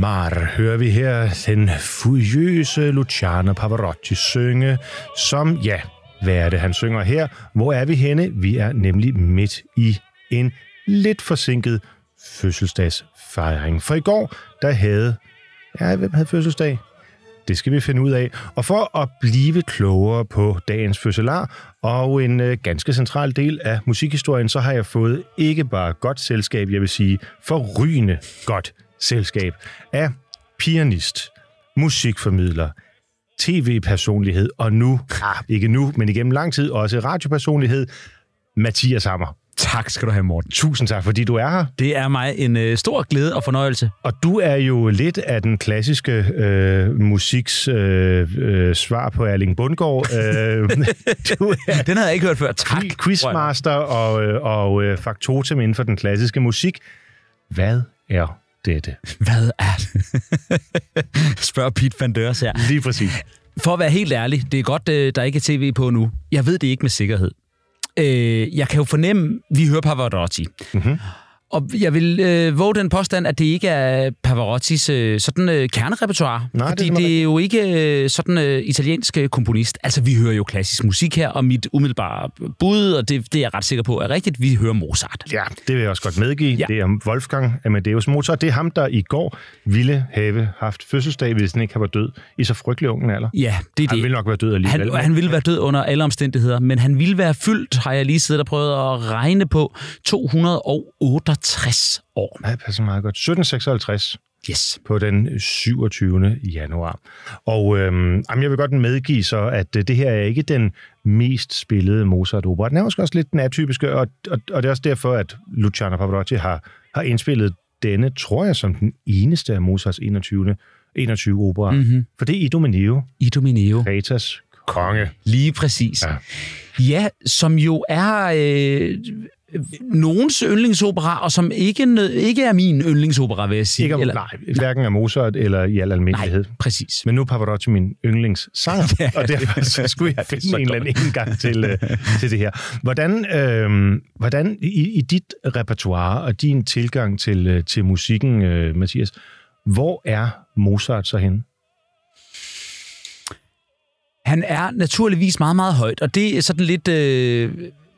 Mar hører vi her den furiøse Luciano Pavarotti synge, som, ja, hvad er det, han synger her? Hvor er vi henne? Vi er nemlig midt i en lidt forsinket fødselsdagsfejring. For i går, der havde... Ja, hvem havde fødselsdag? Det skal vi finde ud af. Og for at blive klogere på dagens fødselar og en øh, ganske central del af musikhistorien, så har jeg fået ikke bare godt selskab, jeg vil sige forrygende godt selskab af pianist, musikformidler, tv-personlighed og nu, ah, ikke nu, men igennem lang tid også radiopersonlighed, Mathias Hammer. Tak skal du have, Morten. Tusind tak, fordi du er her. Det er mig en øh, stor glæde og fornøjelse. Og du er jo lidt af den klassiske øh, musiks øh, øh, svar på Erling Bundgaard. Øh, du er den havde jeg ikke hørt før. Tak. Quizmaster og, øh, og øh, faktotum inden for den klassiske musik. Hvad er dette? Hvad er det? Spørger Pete Van Dørs her. Lige præcis. For at være helt ærlig, det er godt, øh, der ikke er tv på nu. Jeg ved det ikke med sikkerhed. Øh, jeg kan jo fornemme, vi hører Pavarotti. Mm-hmm. Og jeg vil øh, våge den påstand, at det ikke er Pavarottis øh, sådan øh, kernerepertoire. Nej, fordi det er, det er jo ikke øh, sådan øh, italiensk øh, komponist. Altså, vi hører jo klassisk musik her, og mit umiddelbare bud, og det, det er jeg ret sikker på er rigtigt, vi hører Mozart. Ja, det vil jeg også godt medgive. Ja. Det er Wolfgang Amadeus Mozart. Det er ham, der i går ville have haft fødselsdag, hvis han ikke var død i så frygtelig ung alder. Ja, det er han det. ville nok være død alligevel. Han, han ville være død under alle omstændigheder, men han ville være fyldt, har jeg lige siddet og prøvet at regne på, 208 60 år. Ja, det passer meget godt. 1756. Yes. På den 27. januar. Og øhm, jeg vil godt medgive så, at øh, det her er ikke den mest spillede Mozart-opera. Den er måske også lidt den atypiske, og, og, og det er også derfor, at Luciano Pavarotti har, har indspillet denne, tror jeg, som den eneste af Mozarts 21. 21 opera. Mm-hmm. For det er Idomeneo. Idomeneo. Kretas konge. Lige præcis. Ja, ja som jo er... Øh, nogens yndlingsopera, og som ikke, ikke er min yndlingsopera, vil jeg sige. Ikke, eller, nej, hverken af Mozart eller i al almindelighed. Nej, præcis. Men nu er Pavarotti min yndlingssanger, ja, og derfor så skulle jeg finde en eller anden indgang til, uh, til det her. Hvordan, øh, hvordan i, i dit repertoire og din tilgang til, uh, til musikken, uh, Mathias, hvor er Mozart så henne? Han er naturligvis meget, meget højt, og det er sådan lidt... Øh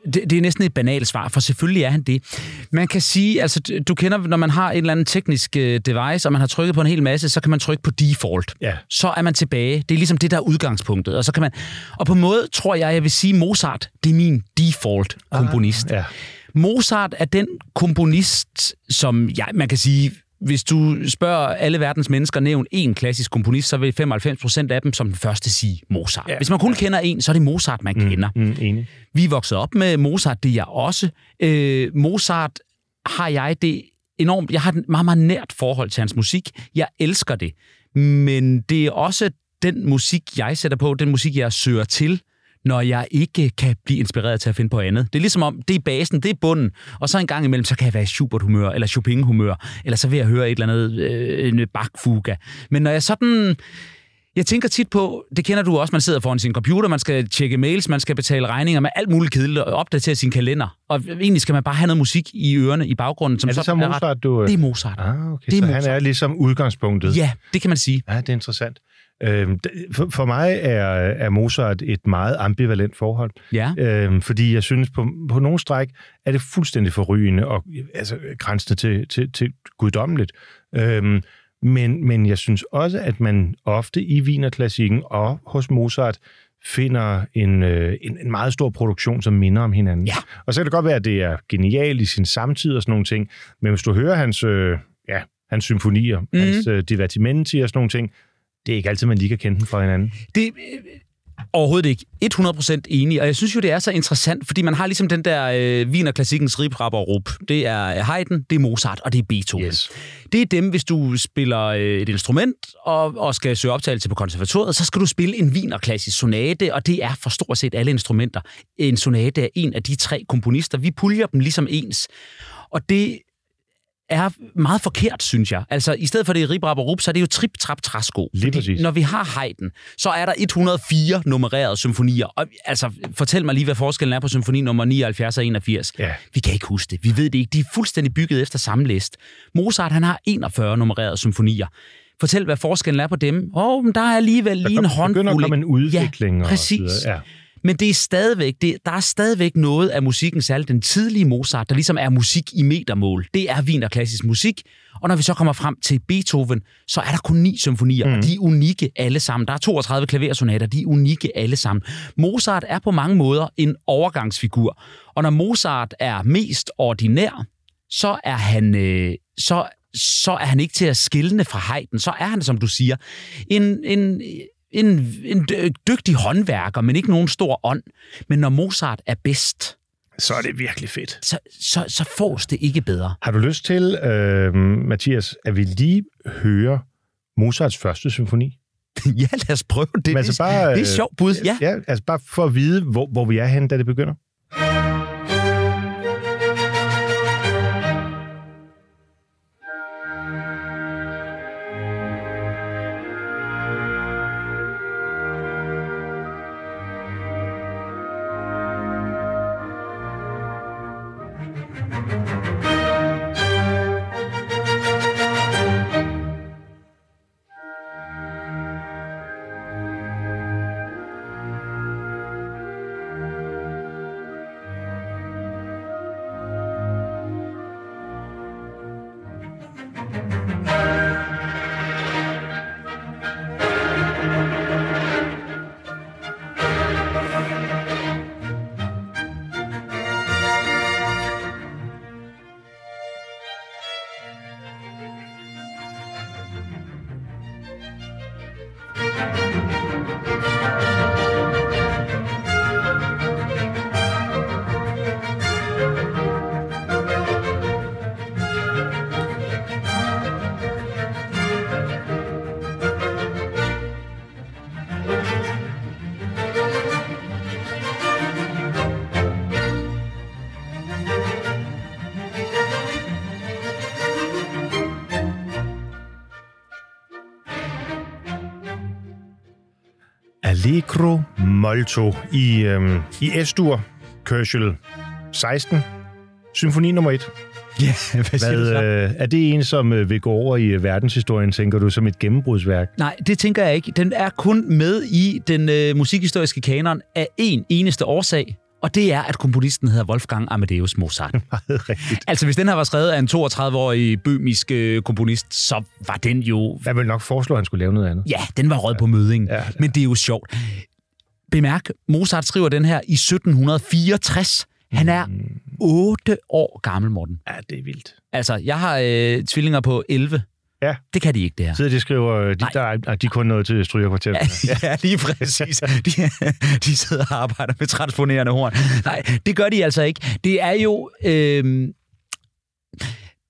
det, det er næsten et banalt svar, for selvfølgelig er han det. Man kan sige, altså du kender, når man har et eller andet teknisk øh, device, og man har trykket på en hel masse, så kan man trykke på default. Ja. Så er man tilbage. Det er ligesom det, der er udgangspunktet. Og, så kan man, og på en måde tror jeg, jeg vil sige, Mozart, det er min default-komponist. Ah, ja. Mozart er den komponist, som ja, man kan sige, hvis du spørger alle verdens mennesker, nævn en klassisk komponist, så vil 95 procent af dem som den første sige Mozart. Ja. Hvis man kun kender en, så er det Mozart, man mm, kender. Mm, enig. Vi er vokset op med Mozart, det er jeg også. Øh, Mozart har jeg det enormt... Jeg har et meget, meget nært forhold til hans musik. Jeg elsker det. Men det er også den musik, jeg sætter på, den musik, jeg søger til, når jeg ikke kan blive inspireret til at finde på andet. Det er ligesom om, det er basen, det er bunden, og så en gang imellem, så kan jeg være i Schubert-humør, eller Chopin-humør, eller så vil jeg høre et eller andet øh, en Bach-fuga. Men når jeg sådan... Jeg tænker tit på, det kender du også, man sidder foran sin computer, man skal tjekke mails, man skal betale regninger med alt muligt kedeligt og opdatere sin kalender. Og egentlig skal man bare have noget musik i ørerne, i baggrunden. Som er det så, så Mozart, ret... du... Det er Mozart. Ah, okay. Det er så Mozart. han er ligesom udgangspunktet. Ja, det kan man sige. Ja, det er interessant. Øhm, for, for mig er, er Mozart et meget ambivalent forhold. Ja. Øhm, fordi jeg synes, på, på nogle stræk er det fuldstændig forrygende og altså, grænsende til, til, til guddommeligt. Øhm, men, men jeg synes også, at man ofte i Wienerklassikken og hos Mozart finder en, øh, en, en meget stor produktion, som minder om hinanden. Ja. Og så kan det godt være, at det er genialt i sin samtid og sådan nogle ting, men hvis du hører hans, øh, ja, hans symfonier, mm. hans øh, divertimenti og sådan nogle ting, det er ikke altid, man lige kan kende dem fra hinanden. Det, Overhovedet ikke. 100% enig, og jeg synes jo, det er så interessant, fordi man har ligesom den der øh, Wiener-klassikkens ribrapper rup. Det er Haydn, det er Mozart, og det er Beethoven. Yes. Det er dem, hvis du spiller øh, et instrument og, og skal søge optagelse på konservatoriet, så skal du spille en Wiener-klassisk sonate, og det er for stort set alle instrumenter. En sonate er en af de tre komponister. Vi puljer dem ligesom ens. Og det er meget forkert, synes jeg. Altså, i stedet for det rib, rap og rup, så er det jo trip, trap, træsko. Lige præcis. når vi har Haydn, så er der 104 nummererede symfonier. Og, altså, fortæl mig lige, hvad forskellen er på symfoni nummer 79 og 81. Ja. Vi kan ikke huske det. Vi ved det ikke. De er fuldstændig bygget efter samme list. Mozart, han har 41 nummererede symfonier. Fortæl, hvad forskellen er på dem. Åh, oh, men der er alligevel lige en Der håndfuld. begynder at komme en udvikling. Ja, og præcis. så videre. Ja. Men det er stadigvæk, det, der er stadigvæk noget af musikken, særligt den tidlige Mozart, der ligesom er musik i metermål. Det er Wiener klassisk musik. Og når vi så kommer frem til Beethoven, så er der kun ni symfonier, mm. og de er unikke alle sammen. Der er 32 klaversonater, de er unikke alle sammen. Mozart er på mange måder en overgangsfigur. Og når Mozart er mest ordinær, så er han, øh, så, så er han ikke til at skille fra Haydn. Så er han, som du siger, en, en, en, en dygtig håndværker, men ikke nogen stor ånd. Men når Mozart er bedst, Så er det virkelig fedt. så, så, så fås det ikke bedre. Har du lyst til, øh, Mathias, at vi lige hører Mozarts første symfoni? ja, lad os prøve det. Men altså bare, det er øh, sjovt bud, ja. Ja, altså bare for at vide, hvor, hvor vi er henne, da det begynder. Molto i, øhm, i S-dur, Kørsel 16, symfoni nummer 1. Ja, hvad siger du så? Hvad, øh, er det en, som øh, vil gå over i øh, verdenshistorien, tænker du, som et gennembrudsværk? Nej, det tænker jeg ikke. Den er kun med i den øh, musikhistoriske kanon af en eneste årsag, og det er, at komponisten hedder Wolfgang Amadeus Mozart. Meget rigtigt. altså, hvis den her var skrevet af en 32-årig bømisk øh, komponist, så var den jo... Jeg vil nok foreslå, at han skulle lave noget andet. Ja, den var rød på mødingen. Ja, ja. Men det er jo sjovt. Bemærk, Mozart skriver den her i 1764. Han er 8 år gammel, Morten. Ja, det er vildt. Altså, jeg har øh, tvillinger på 11. Ja. Det kan de ikke, det her. Så de skriver, øh, de, Nej. der, er- de er kun noget til strygerkvarteret. Ja, ja, lige præcis. De, de sidder og arbejder med transponerende horn. Nej, det gør de altså ikke. Det er jo... Øh,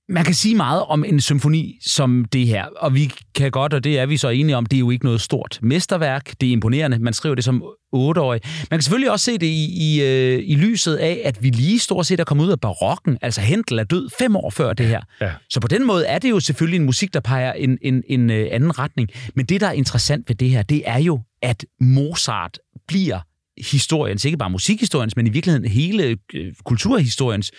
man kan sige meget om en symfoni som det her, og vi kan godt, og det er vi så enige om, det er jo ikke noget stort mesterværk. Det er imponerende. Man skriver det som otteårig. Man kan selvfølgelig også se det i, i, øh, i lyset af, at vi lige stort set er kommet ud af barokken. Altså Hentel er død fem år før det her. Ja. Så på den måde er det jo selvfølgelig en musik, der peger en, en, en øh, anden retning. Men det, der er interessant ved det her, det er jo, at Mozart bliver historiens, ikke bare musikhistoriens, men i virkeligheden hele øh, kulturhistoriens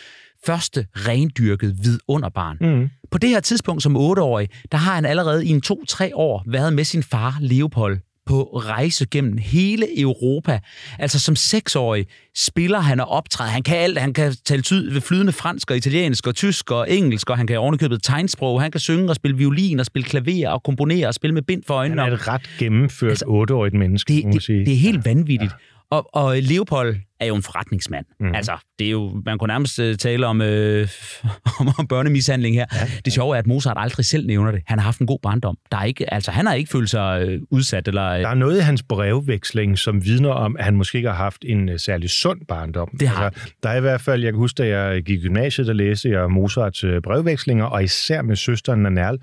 første rendyrket vidunderbarn. Mm. På det her tidspunkt som otteårig, der har han allerede i en to-tre år været med sin far Leopold på rejse gennem hele Europa. Altså som seksårig spiller han og optræder. Han kan alt. Han kan tale tyd, flydende fransk og italiensk og tysk og engelsk, og han kan ovenikøbet tegnsprog. Han kan synge og spille violin og spille klaver og komponere og spille med bind for Han øjnene. er et ret gennemført Altså, otteårigt menneske, det, må man det, sige. det er helt vanvittigt. Og, og Leopold er jo en forretningsmand. Mm. Altså, det er jo, man kunne nærmest uh, tale om, øh, om børnemishandling her. Ja. Det sjove er, at Mozart aldrig selv nævner det. Han har haft en god barndom. Der er ikke, altså, han har ikke følt sig øh, udsat. Eller, øh, der er noget i hans brevveksling, som vidner om, at han måske ikke har haft en uh, særlig sund barndom. Det har altså, Der er i hvert fald, jeg kan huske, da jeg gik i gymnasiet, der læste jeg Mozarts uh, brevvekslinger, og især med søsteren Nanal,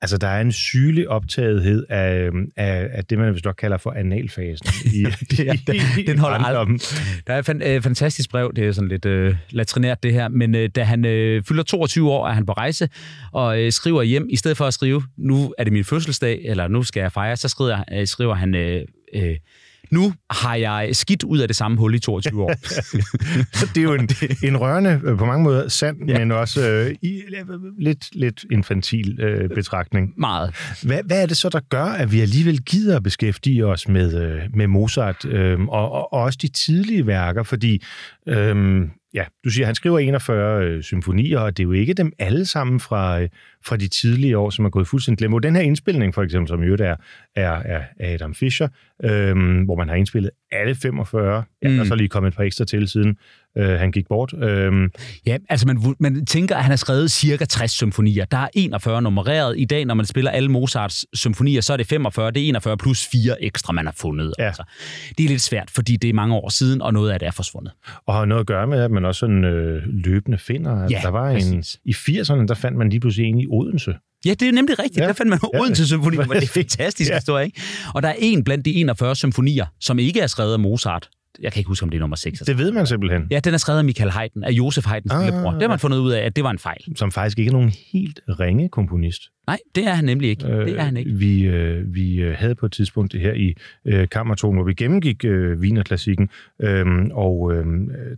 Altså, der er en sygelig optagethed af, af, af det, man vist nok kalder for analfasen. I, ja, den, den holder aldrig. Der er et fan, øh, fantastisk brev, det er sådan lidt øh, latrinært det her, men øh, da han øh, fylder 22 år, er han på rejse og øh, skriver hjem, i stedet for at skrive, nu er det min fødselsdag, eller nu skal jeg fejre, så skriver, øh, skriver han... Øh, øh, nu har jeg skidt ud af det samme hul i 22 år. det er jo en, en rørende, øh, på mange måder sand, ja. men også øh, i, lidt, lidt infantil øh, betragtning. Meget. Hvad, hvad er det så, der gør, at vi alligevel gider at beskæftige os med, øh, med Mozart øh, og, og, og også de tidlige værker? Fordi øh, ja, du siger, han skriver 41 øh, symfonier, og det er jo ikke dem alle sammen fra, øh, fra de tidlige år, som er gået fuldstændig glemt. Den her indspilning, for eksempel, som jo er, er, er Adam Fischer, øh, hvor man har indspillet alle 45, ja, mm. og så lige kommet et par ekstra til siden øh, han gik bort. Øh, ja, altså man, man tænker, at han har skrevet cirka 60 symfonier. Der er 41 nummereret. I dag, når man spiller alle Mozarts symfonier, så er det 45. Det er 41 plus fire ekstra, man har fundet. Ja. Altså. Det er lidt svært, fordi det er mange år siden, og noget af det er forsvundet. Og har noget at gøre med, at man også sådan øh, løbende finder. Ja, der var en, I 80'erne, der fandt man lige pludselig en i Odense. Ja, det er nemlig rigtigt. Ja. Der fandt man ja. Odense Symfoni, men det er fantastisk ja. historie, ikke? Og der er en blandt de 41 symfonier, som ikke er skrevet af Mozart, jeg kan ikke huske, om det er nummer 6. Det ved man simpelthen. Ja, den er skrevet af Michael Haydn, af Josef Haydns ah, lillebror. Det har man fundet ud af, at det var en fejl. Som faktisk ikke er nogen helt ringe komponist. Nej, det er han nemlig ikke. Øh, det er han ikke. Vi, øh, vi øh, havde på et tidspunkt det her i øh, Kammerton, hvor vi gennemgik øh, Wiener-klassikken, øh, og øh,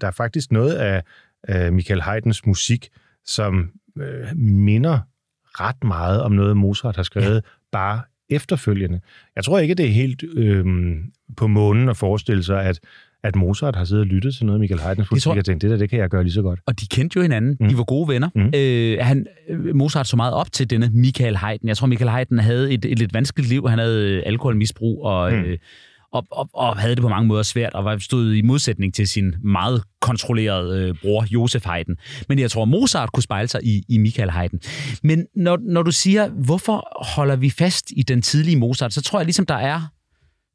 der er faktisk noget af, af Michael Haydns musik, som øh, minder ret meget om noget, Mozart har skrevet, ja. bare efterfølgende. Jeg tror ikke, det er helt øh, på månen at forestille sig, at at Mozart har siddet og lyttet til noget, Michael Haydn tror... jeg tænkte, det der, det kan jeg gøre lige så godt. Og de kendte jo hinanden. Mm. De var gode venner. Mm. Øh, han, øh, Mozart så meget op til denne Michael Haydn. Jeg tror, Michael Haydn havde et, et lidt vanskeligt liv. Han havde øh, alkoholmisbrug og... Mm. Øh, og, og, og havde det på mange måder svært, og var stod i modsætning til sin meget kontrollerede øh, bror, Josef Haydn. Men jeg tror, Mozart kunne spejle sig i, i Michael Haydn. Men når, når du siger, hvorfor holder vi fast i den tidlige Mozart, så tror jeg ligesom, der er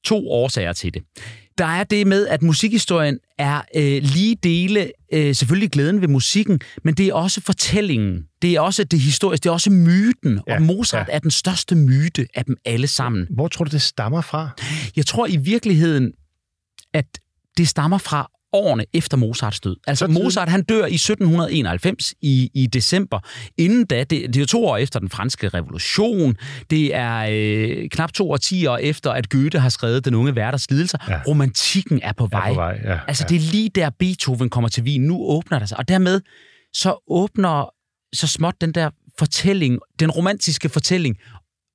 to årsager til det. Der er det med, at musikhistorien er øh, lige dele øh, selvfølgelig glæden ved musikken, men det er også fortællingen. Det er også det historiske, det er også myten. Ja, og Mozart ja. er den største myte af dem alle sammen. Hvor tror du, det stammer fra? Jeg tror i virkeligheden, at det stammer fra årene efter Mozarts død. Altså Mozart, han dør i 1791 i, i december. Inden da, det, det er to år efter den franske revolution. Det er øh, knap to og ti år efter, at Goethe har skrevet Den unge værters lidelser. Ja. Romantikken er på vej. Er på vej ja, altså ja. det er lige der Beethoven kommer til Wien. Nu åbner der sig. Og dermed så åbner så småt den der fortælling, den romantiske fortælling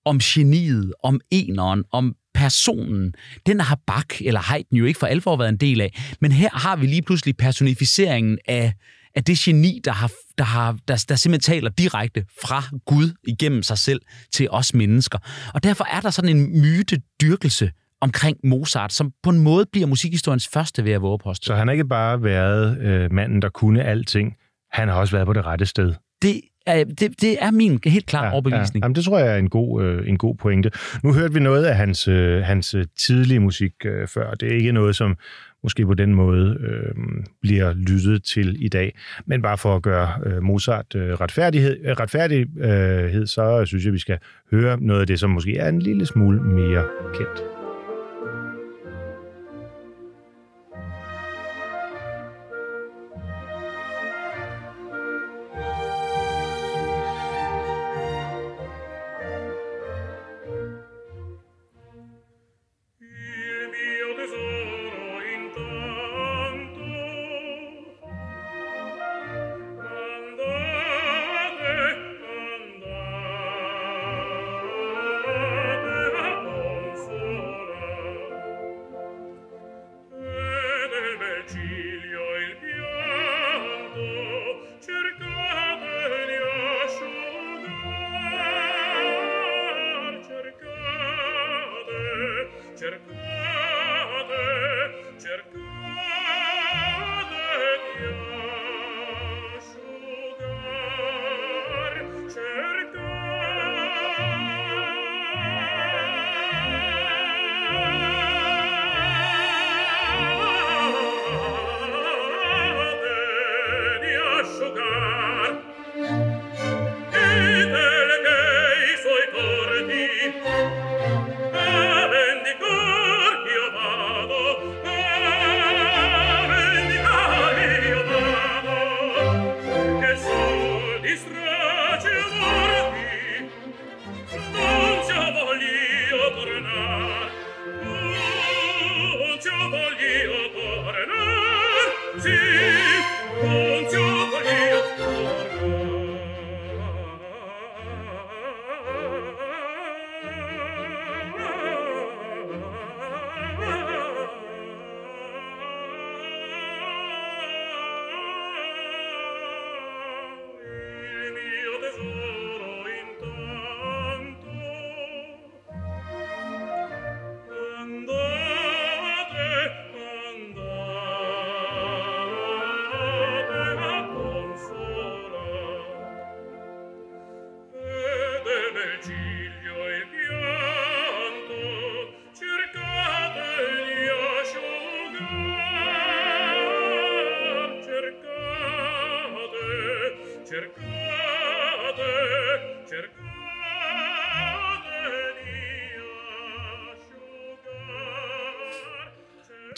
om geniet, om eneren, om personen, den har Bach eller Haydn jo ikke for alvor været en del af. Men her har vi lige pludselig personificeringen af, af det geni, der, har, der, har, der, der simpelthen taler direkte fra Gud igennem sig selv til os mennesker. Og derfor er der sådan en mytedyrkelse omkring Mozart, som på en måde bliver musikhistoriens første ved at våge. Så han har ikke bare været øh, manden, der kunne alting, han har også været på det rette sted. Det det, det er min helt klare ja, overbevisning. Ja. Jamen, det tror jeg er en god, øh, en god pointe. Nu hørte vi noget af hans, øh, hans øh, tidlige musik øh, før. Det er ikke noget, som måske på den måde øh, bliver lyttet til i dag. Men bare for at gøre øh, Mozart øh, retfærdighed, øh, retfærdighed, så synes jeg, vi skal høre noget af det, som måske er en lille smule mere kendt.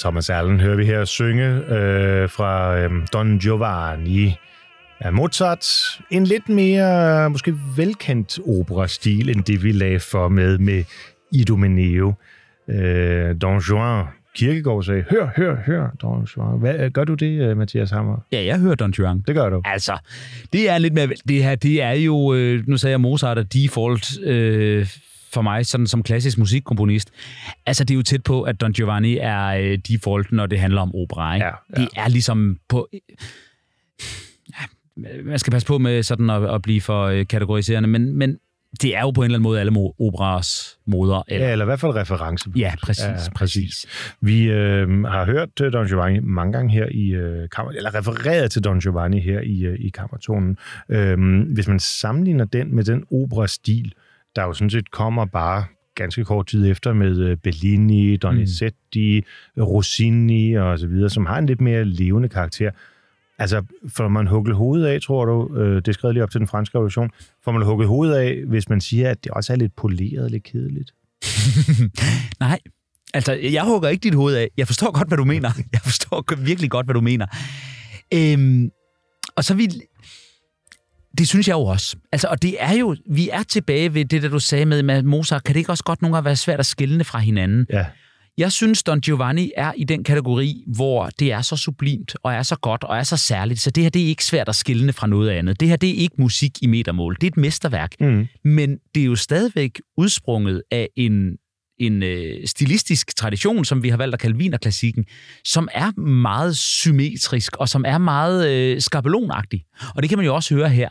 Thomas Allen hører vi her synge øh, fra øh, Don Giovanni af Mozart. En lidt mere, måske velkendt operastil, end det vi lagde for med med Idomeneo. Øh, Don Juan Kirkegaard sagde, hør, hør, hør, Don Juan. Hvad, gør du det, øh, Mathias Hammer? Ja, jeg hører Don Juan. Det gør du. Altså, det er lidt mere... Det her, det er jo... Øh, nu sagde jeg Mozart er default øh, for mig, sådan som klassisk musikkomponist. Altså, det er jo tæt på, at Don Giovanni er øh, default, når det handler om opera. Ikke? Ja, ja. Det er ligesom på... Ja, man skal passe på med sådan at, at blive for øh, kategoriserende, men, men det er jo på en eller anden måde alle operas moder. Eller, Ja, eller i hvert fald reference. ja, præcis. Ja, præcis. Vi øh, har hørt øh, Don Giovanni mange gange her i øh, kammer, eller refereret til Don Giovanni her i, øh, i kammertonen. Øh, hvis man sammenligner den med den operastil, der jo sådan set kommer bare ganske kort tid efter med øh, Bellini, Donizetti, mm. Rossini og så videre, som har en lidt mere levende karakter. Altså, får man hugget hovedet af, tror du, øh, det skrevet lige op til den franske revolution, får man hugget hovedet af, hvis man siger, at det også er lidt poleret, lidt kedeligt? Nej, altså, jeg hugger ikke dit hoved af. Jeg forstår godt, hvad du mener. Jeg forstår virkelig godt, hvad du mener. Øhm, og så vi... Det synes jeg jo også. Altså, og det er jo... Vi er tilbage ved det, der du sagde med, med Mozart. Kan det ikke også godt nogle gange være svært at skille fra hinanden? Ja. Jeg synes, Don Giovanni er i den kategori, hvor det er så sublimt, og er så godt, og er så særligt, så det her det er ikke svært at skille fra noget andet. Det her det er ikke musik i metermål. Det er et mesterværk. Mm. Men det er jo stadigvæk udsprunget af en, en øh, stilistisk tradition, som vi har valgt at kalde vinerklassikken, som er meget symmetrisk, og som er meget øh, skabelonagtig. Og det kan man jo også høre her.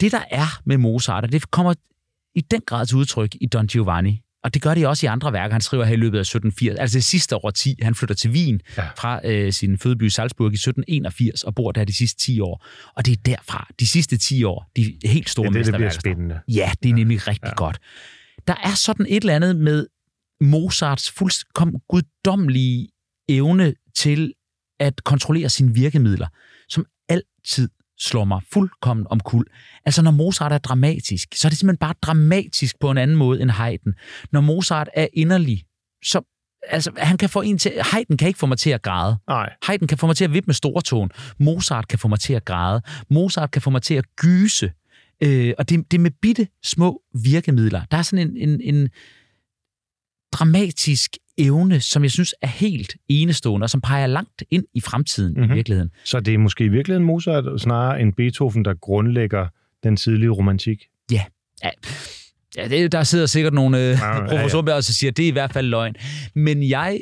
Det, der er med Mozart, og det kommer i den grad til udtryk i Don Giovanni, og det gør det også i andre værker. Han skriver her i løbet af 1780, altså det sidste år 10. Han flytter til Wien Ja. ja. fra øh, sin fødeby Salzburg i 1781 og bor der de sidste 10 år. Og det er derfra, de sidste 10 år, de helt store Det er det, bliver mesterværker. spændende. Ja, det er nemlig rigtig Ja. ja. godt. Der er sådan et eller andet med Mozarts fuldkommen guddommelige evne til at kontrollere sine virkemidler, som altid slår mig fuldkommen om kul. Altså, når Mozart er dramatisk, så er det simpelthen bare dramatisk på en anden måde end Haydn. Når Mozart er inderlig, så altså, han kan få en til... Haydn kan ikke få mig til at græde. Nej. Haydn kan få mig til at vippe med stortåen. Mozart kan få mig til at græde. Mozart kan få mig til at gyse. Øh, og det, det er med bitte små virkemidler. Der er sådan en, en, en dramatisk evne, som jeg synes er helt enestående, og som peger langt ind i fremtiden Mhm. mm-hmm. i virkeligheden. Så det er måske i virkeligheden Mozart snarere end Beethoven, der grundlægger den tidlige romantik. Ja, ja det, der sidder sikkert nogle øh, ja, ja. professorer og siger, at det er i hvert fald løgn. Men jeg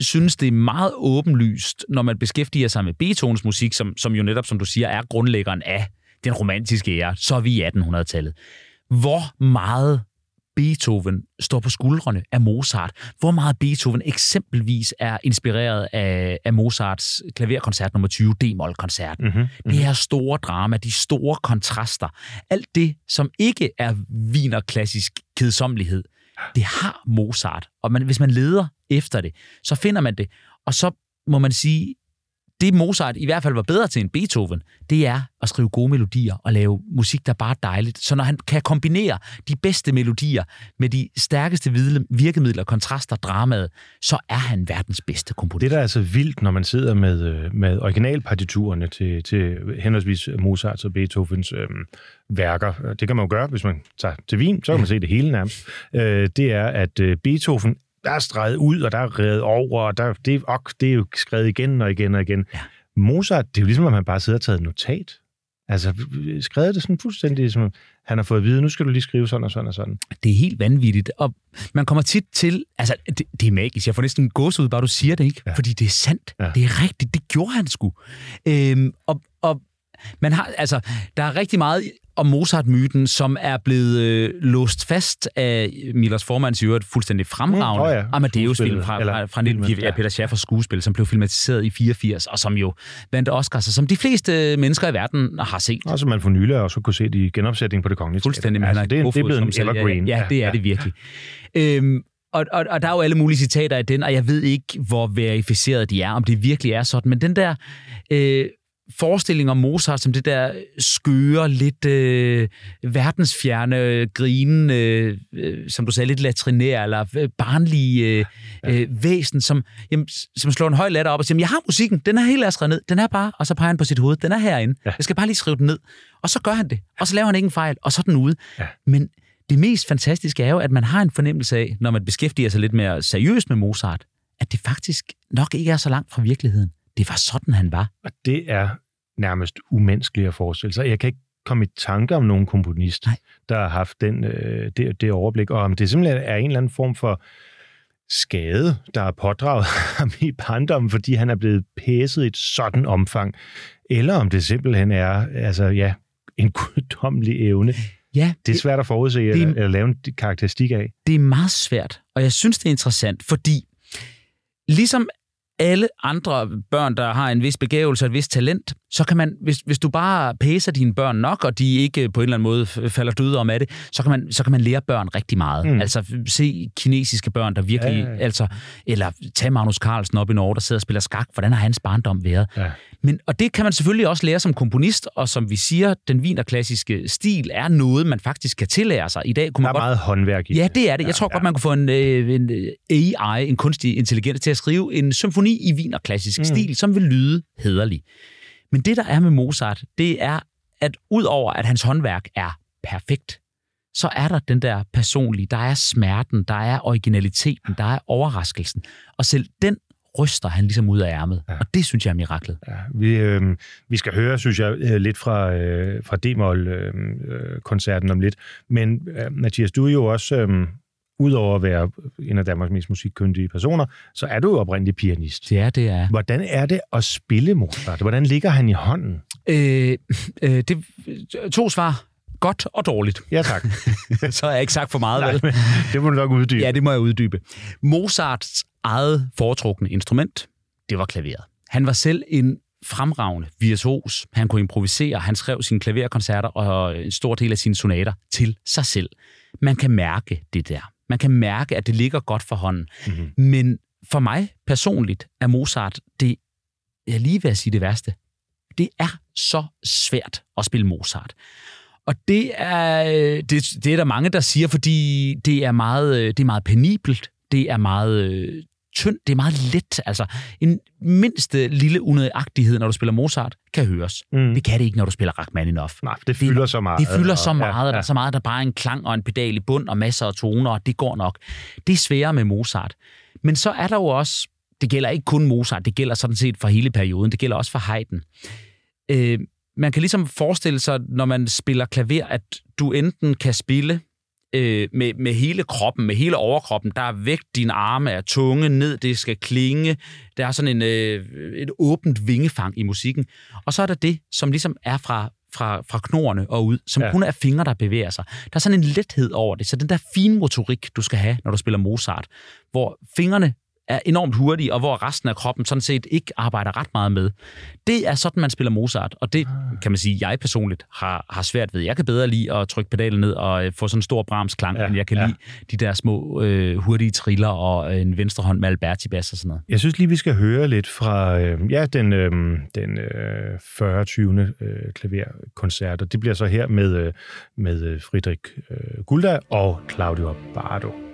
synes, det er meget åbenlyst, når man beskæftiger sig med Beethovens musik, som, som jo netop, som du siger, er grundlæggeren af den romantiske ære, så er vi i 1800-tallet. Hvor meget Beethoven står på skuldrene af Mozart. Hvor meget Beethoven eksempelvis er inspireret af, af Mozarts klaverkoncert nummer 20, D-moll-koncerten. Mm-hmm. Det her store drama, de store kontraster, alt det, som ikke er vinerklassisk kedsommelighed, det har Mozart. Og man, hvis man leder efter det, så finder man det. Og så må man sige, det Mozart i hvert fald var bedre til end Beethoven, det er at skrive gode melodier og lave musik, der bare er dejligt. Så når han kan kombinere de bedste melodier med de stærkeste virkemidler, kontraster, dramaet, så er han verdens bedste komponist. Det, der er altså vildt, når man sidder med, øh, med originalpartiturerne til, til henholdsvis Mozarts og Beethovens øh, værker, det kan man jo gøre, hvis man tager til Wien, så kan man se det hele nærmest, øh, det er, at øh, Beethoven der er streget ud, og der er reddet over, og der, det, og det er jo skrevet igen og igen og igen. Ja. Mozart, det er jo ligesom, at man bare sidder og taget et notat. Altså, skrevet det sådan fuldstændig, som han har fået at vide, nu skal du lige skrive sådan og sådan og sådan. Det er helt vanvittigt, og man kommer tit til, altså, det, det er magisk, jeg får næsten gås ud, bare du siger det, ikke? Ja. Fordi det er sandt, ja. det er rigtigt, det gjorde han sgu. Øhm, og, og man har, altså, der er rigtig meget om Mozart-myten, som er blevet øh, låst fast af Millers formand, i øvrigt fuldstændig fremragende, mm, oh ja. Amadeus-film fra, fra, fra 1984, ja. Peter Schaffers skuespil, som blev filmatiseret i 84, og som jo vandt Oscars, og som de fleste mennesker i verden har set. Og som man for nylig også kunne se det i genopsætning på det kongelige Fuldstændig, altså, det, er, det er blevet en evergreen. Ja, ja, det er ja. det virkelig. Øhm, og, og, og der er jo alle mulige citater i den, og jeg ved ikke, hvor verificeret de er, om det virkelig er sådan, men den der øh, forestilling om Mozart som det der skøre, lidt øh, verdensfjerne, grinende, øh, som du sagde, lidt latrinær eller øh, barnlige øh, ja. øh, væsen, som, jamen, som slår en høj latter op og siger, jeg har musikken, den er helt skrevet ned, den er bare, og så peger han på sit hoved, den er herinde, ja. jeg skal bare lige skrive den ned. Og så gør han det, og så laver han ikke en fejl, og så er den ude. Ja. Men det mest fantastiske er jo, at man har en fornemmelse af, når man beskæftiger sig lidt mere seriøst med Mozart, at det faktisk nok ikke er så langt fra virkeligheden. Det var sådan, han var. Og det er nærmest umenneskeligt at forestille sig. Jeg kan ikke komme i tanke om nogen komponist, Nej. der har haft den, øh, det, det overblik, og om det simpelthen er en eller anden form for skade, der er pådraget ham i barndommen, fordi han er blevet pæset i et sådan omfang, eller om det simpelthen er altså, ja, en guddommelig evne. Ja, det er svært at forudse det, eller, eller lave en karakteristik af. Det er meget svært, og jeg synes, det er interessant, fordi ligesom alle andre børn, der har en vis begævelse og et vis talent, så kan man, hvis, hvis du bare pæser dine børn nok, og de ikke på en eller anden måde falder døde om af det, så kan man, så kan man lære børn rigtig meget. Mm. Altså se kinesiske børn, der virkelig, ja, ja, ja. altså, eller tag Magnus Carlsen op i Norge, der sidder og spiller skak. Hvordan har hans barndom været? Ja. Men, og det kan man selvfølgelig også lære som komponist, og som vi siger, den vinerklassiske stil er noget, man faktisk kan tillære sig. I dag kunne man der er godt... meget håndværk i Ja, det er det. Jeg tror ja, godt, man kunne få en, øh, en øh, AI, en kunstig intelligens, til at skrive en symfoni i vinerklassisk mm. stil, som vil lyde hederlig. Men det, der er med Mozart, det er, at udover at hans håndværk er perfekt, så er der den der personlige, der er smerten, der er originaliteten, der er overraskelsen. Og selv den ryster han ligesom ud af ærmet. Ja. Og det synes jeg er miraklet. Ja, vi, øh, vi skal høre, synes jeg, øh, lidt fra, øh, fra D-moll-koncerten øh, om lidt. Men øh, Mathias, du er jo også, øh, udover at være en af Danmarks mest musikkyndige personer, så er du jo oprindelig pianist. Ja, det er. Hvordan er det at spille Mozart? Hvordan ligger han i hånden? Øh, øh, det, to svar godt og dårligt. Ja, tak. så har jeg ikke sagt for meget, Nej, vel? Det må du nok uddybe. Ja, det må jeg uddybe. Mozarts eget foretrukne instrument, det var klaveret. Han var selv en fremragende virtuos. Han kunne improvisere, han skrev sine klaverkoncerter og en stor del af sine sonater til sig selv. Man kan mærke det der. Man kan mærke, at det ligger godt for hånden. Mm-hmm. Men for mig personligt er Mozart det, jeg lige vil sige det værste, det er så svært at spille Mozart. Og det er, det, det er der mange, der siger, fordi det er meget, det er meget penibelt, det er meget tyndt, det er meget let. Altså, en mindste lille unødagtighed, når du spiller Mozart, kan høres. Mm. Det kan det ikke, når du spiller Rachmaninoff. Nej, det fylder det, så meget. Det fylder så meget, ja, ja. der er så meget, der bare er en klang og en pedal i bund og masser af toner, og det går nok. Det er sværere med Mozart. Men så er der jo også, det gælder ikke kun Mozart, det gælder sådan set for hele perioden, det gælder også for Haydn. Øh, man kan ligesom forestille sig, når man spiller klaver, at du enten kan spille øh, med, med hele kroppen, med hele overkroppen. Der er vægt, dine arme er tunge, ned, det skal klinge. Der er sådan en, øh, et åbent vingefang i musikken. Og så er der det, som ligesom er fra, fra, fra knorene og ud, som Ja. kun er fingre, der bevæger sig. Der er sådan en lethed over det. Så den der fine motorik, du skal have, når du spiller Mozart, hvor fingrene er enormt hurtige, og hvor resten af kroppen sådan set ikke arbejder ret meget med. Det er sådan, man spiller Mozart, og det kan man sige, jeg personligt har, har svært ved. Jeg kan bedre lide at trykke pedalen ned og øh, få sådan en stor Brahms-klang, Ja, end jeg kan ja. ja. lide de der små øh, hurtige triller og øh, en venstre hånd med Alberti-bass og sådan noget. Jeg synes lige, vi skal høre lidt fra øh, ja, den, øh, den øh, 40. 20. Øh, klaverkoncert, og det bliver så her med, øh, med øh, Friedrich øh, Gulda og Claudio Bardo.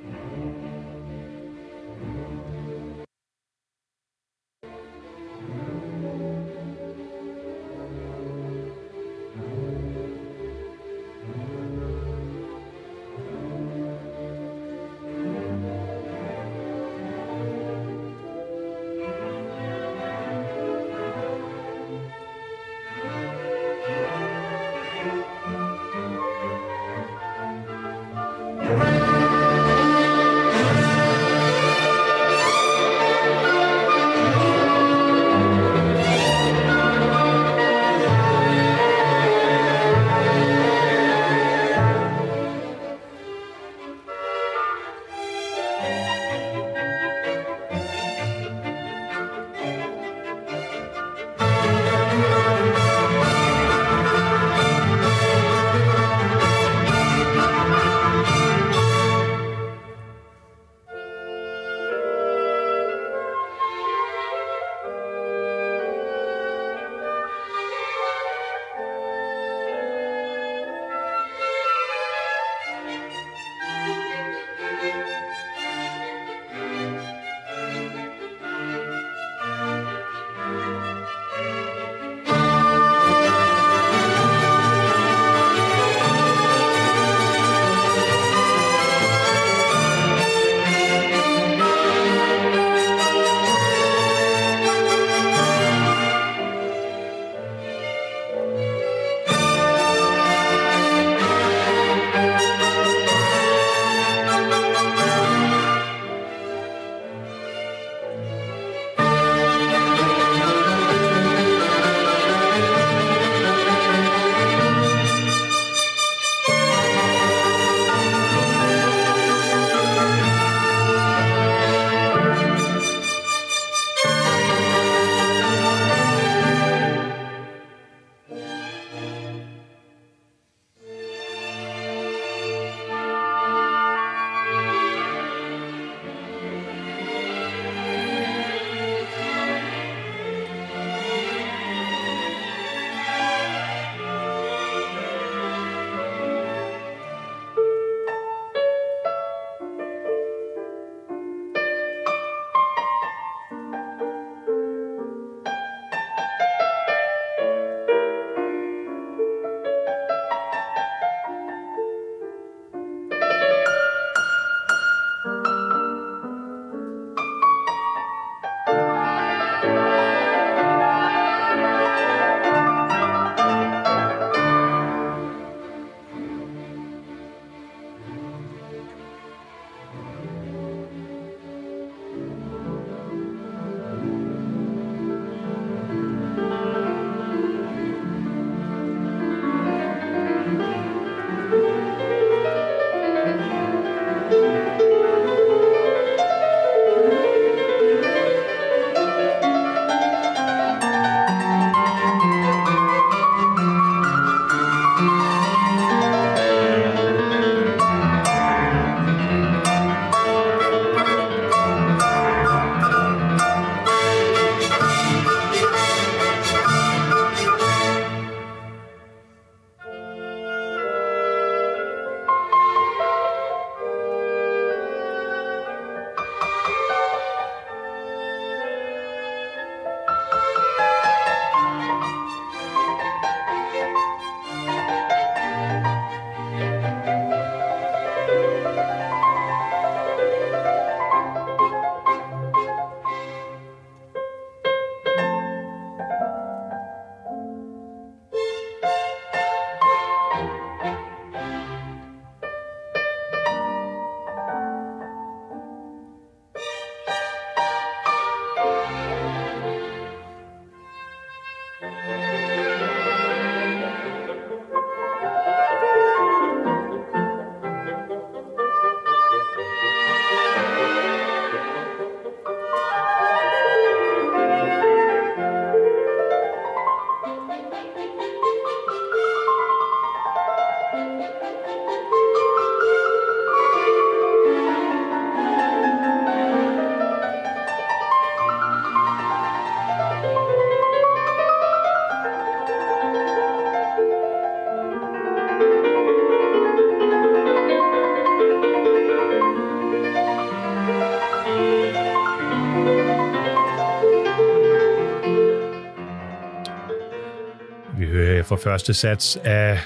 Fra første sats af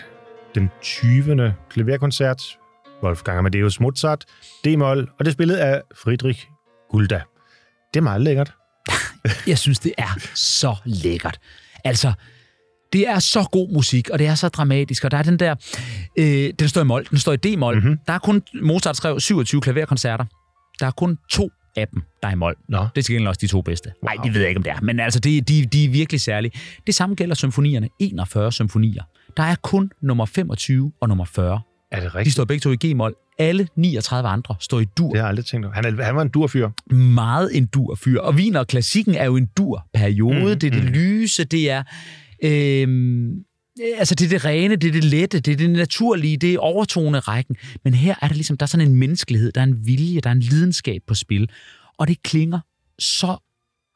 den 20. klaverkoncert, Wolfgang Amadeus Mozart, D-mol, og det er spillet af Friedrich Gulda. Det er meget lækkert. Jeg synes, det er så lækkert. Altså, det er så god musik, og det er så dramatisk, og der er den der... Øh, den står i mol, den står i D-mol. Mm-hmm. Der er kun... Mozart skrev 27 klaverkoncerter. Der er kun to af dem, der er i mol. Nå. Det er til gengæld også de to bedste. Nej, wow. det ved jeg ikke, om det er. Men altså, de, de, de er virkelig særlige. Det samme gælder symfonierne. 41 symfonier. Der er kun nummer 25 og nummer 40. Er det De rigtigt? står begge to i G-mol. Alle 39 andre står i dur. Det har jeg aldrig tænkt over. Han, er, han var en durfyr. meget en dur-fyr. Og Wiener klassikken er jo en dur-periode. Mm, det er det mm. lyse, det er... Øhm, altså, det er det rene, det er det lette, det er det naturlige, det er overtone rækken. Men her er der ligesom, der er sådan en menneskelighed, der er en vilje, der er en lidenskab på spil. Og det klinger så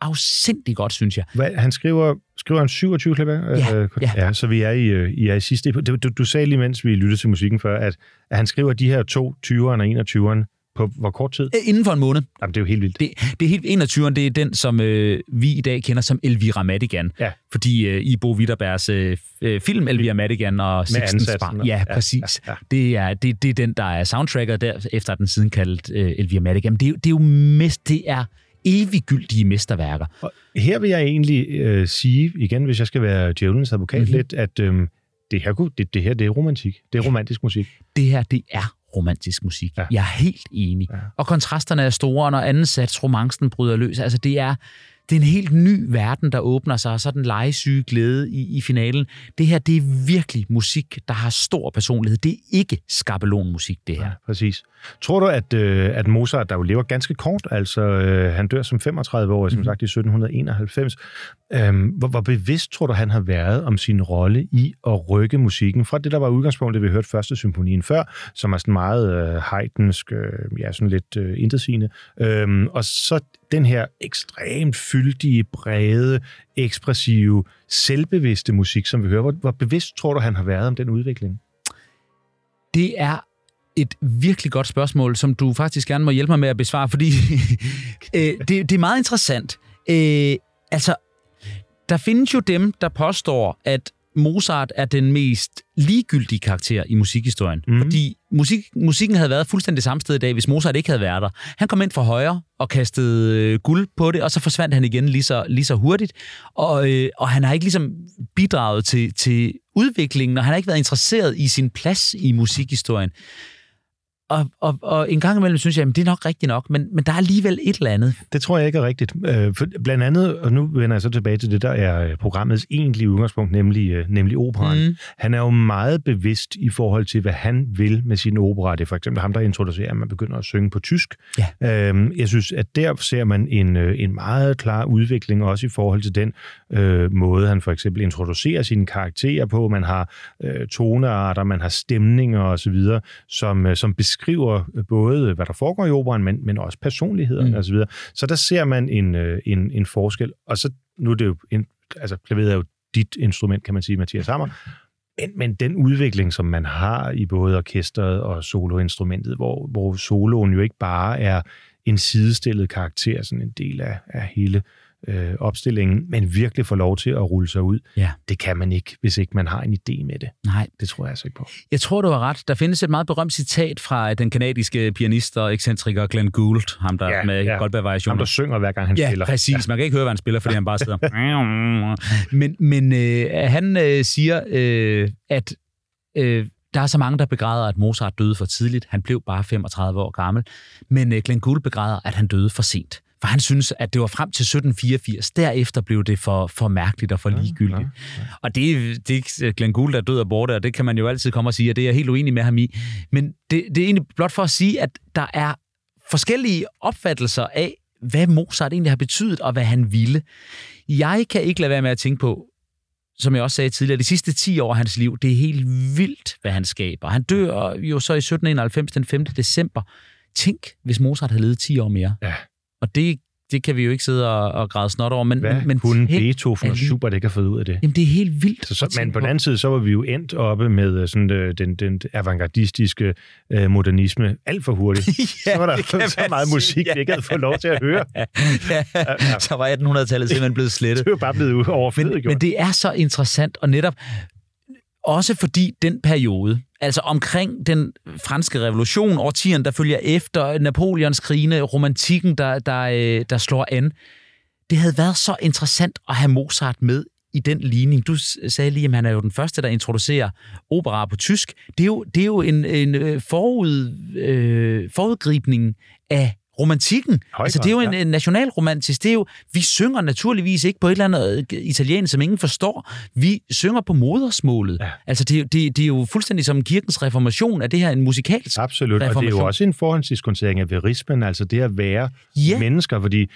afsindig godt, synes jeg. Hvad, han skriver, skriver han 27 klaver? Ja, øh, ja. ja. så vi er i, øh, I er i sidste... Du, du, du sagde lige, mens vi lyttede til musikken før, at, at han skriver de her to 20'eren og 21'eren på hvor kort tid? Øh, Inden for en måned. Jamen, det er jo helt vildt. Det, det er helt 21. Det er den, som øh, vi i dag kender som Elvira Madigan. Ja. Fordi øh, i Bo Widerbergs øh, øh, film Elvira Madigan og Barn. og- Ja, ja, præcis. ja, ja. Det, er, det, det er den, der er soundtracker der, efter den siden kaldt øh, Elvira Madigan. Det er, jo- det er jo mest, det er eviggyldige mesterværker. Og her vil jeg egentlig øh, sige, igen, hvis jeg skal være djævelens advokat Mhm. mm-hmm. lidt, at øh, det, her, det, det her, det er romantik. Det er romantisk musik. Det her, det er romantisk musik. Ja. Jeg er helt enig. Ja. Og kontrasterne er store, og når anden sats romancen bryder løs. Altså, det er, det er en helt ny verden, der åbner sig, og så den legesyge glæde i, i finalen. Det her, det er virkelig musik, der har stor personlighed. Det er ikke skabelonmusik, det her. Ja, præcis. Tror du, at, øh, at Mozart, der jo lever ganske kort, altså øh, han dør som 35 år, som Mhm. sagt i 1791, Øhm, hvor, hvor bevidst tror du, han har været om sin rolle i at rykke musikken fra det, der var udgangspunktet, vi hørte første symfonien før, som er sådan meget øh, heidensk, øh, ja, sådan lidt øh, intetsigende, øhm, og så den her ekstremt fyldige, brede, ekspressive, selvbevidste musik, som vi hører. Hvor, hvor bevidst tror du, han har været om den udvikling? Det er et virkelig godt spørgsmål, som du faktisk gerne må hjælpe mig med at besvare, fordi øh, det, det er meget interessant. Øh, altså, der findes jo dem, der påstår, at Mozart er den mest ligegyldige karakter i musikhistorien. Mm. Fordi musik, musikken havde været fuldstændig samme sted i dag, hvis Mozart ikke havde været der. Han kom ind fra højre og kastede øh, guld på det, og så forsvandt han igen lige så, lige så hurtigt. Og, øh, og han har ikke ligesom bidraget til, til udviklingen, og han har ikke været interesseret i sin plads i musikhistorien. Og, og, og en gang imellem synes jeg, at det er nok rigtigt nok, men, men der er alligevel et eller andet. Det tror jeg ikke er rigtigt. Øh, for blandt andet, og nu vender jeg så tilbage til det, der er øh, programmets egentlige udgangspunkt, nemlig, øh, nemlig operan. Mm. Han er jo meget bevidst i forhold til, hvad han vil med sin opera. Det er for eksempel ham, der introducerer, at man begynder at synge på tysk. Ja. Øhm, jeg synes, at der ser man en, øh, en meget klar udvikling, også i forhold til den øh, måde, han for eksempel introducerer sine karakterer på. Man har øh, tonearter, man har stemninger osv., som, øh, som beskriver øh, både, hvad der foregår i operan, men, men også personligheden Mm. mm. osv. Så der ser man en, øh, en, en forskel. Og så, nu er det jo, en, altså klaveret er jo dit instrument, kan man sige, Mathias Hammer, men, men den udvikling, som man har i både orkestret og soloinstrumentet, hvor, hvor soloen jo ikke bare er en sidestillet karakter, sådan en del af, af hele øh, opstillingen, men virkelig får lov til at rulle sig ud, Ja. det kan man ikke, hvis ikke man har en idé med det. Nej, Det tror jeg altså ikke på. jeg tror, du har ret. Der findes et meget berømt citat fra den kanadiske pianist og ekscentriker Glenn Gould, ham der Ja, med ja. Goldberg-variationer. Ham, der synger hver gang han Ja, spiller. præcis. Man kan ikke høre, hvad han spiller, fordi han bare sidder... men men øh, han øh, siger, øh, at øh, der er så mange, der begræder, at Mozart døde for tidligt. Han blev bare 35 år gammel. Men øh, Glenn Gould begræder, at han døde for sent. For han synes, at det var frem til 1784. Derefter blev det for, for mærkeligt og for ligegyldigt. ja, Og det, det er Glenn Gould, der er død og borte, og det kan man jo altid komme og sige, og det er jeg helt uenig med ham i. Men det, det er egentlig blot for at sige, at der er forskellige opfattelser af, hvad Mozart egentlig har betydet, og hvad han ville. Jeg kan ikke lade være med at tænke på, som jeg også sagde tidligere, de sidste 10 år af hans liv, det er helt vildt, hvad han skaber. Han dør jo så i 1791, den 5. december. Tænk, hvis Mozart havde levet 10 år mere. Ja. Og det det kan vi jo ikke sidde og, og græde snot over. Men, Hvad men, kunne Beethoven og Schubert ikke have fået ud af det? Jamen, det er helt vildt. Så, så, men på den anden side, så var vi jo endt oppe med øh, sådan, øh, den, den avantgardistiske øh, modernisme alt for hurtigt. Ja, så var der så meget sige, musik, ja. vi ikke havde fået lov til at høre. ja, så var 1800-tallet simpelthen blevet slettet. Det er jo bare blevet overflødigt Men, men det er så interessant, og netop også fordi den periode, altså omkring den franske revolution, årtierne, der følger efter, Napoleons krigene, romantikken, der, der, øh, der slår an, det havde været så interessant at have Mozart med i den ligning. Du sagde lige, at han er jo den første, der introducerer opera på tysk. Det er jo, det er jo en, en øh, forud, øh, forudgribning af romantikken. Høj altså, det er jo en, ja. en nationalromantisk. Det er jo, vi synger naturligvis ikke på et eller andet øh, italiensk, som ingen forstår. Vi synger på modersmålet. Ja. Altså, det, er jo- det, det er jo fuldstændig som kirkens reformation, at det her er en musikalsk Absolut, og det er jo også en forhåndsdiskontering af verismen, altså det at være Ja. mennesker, fordi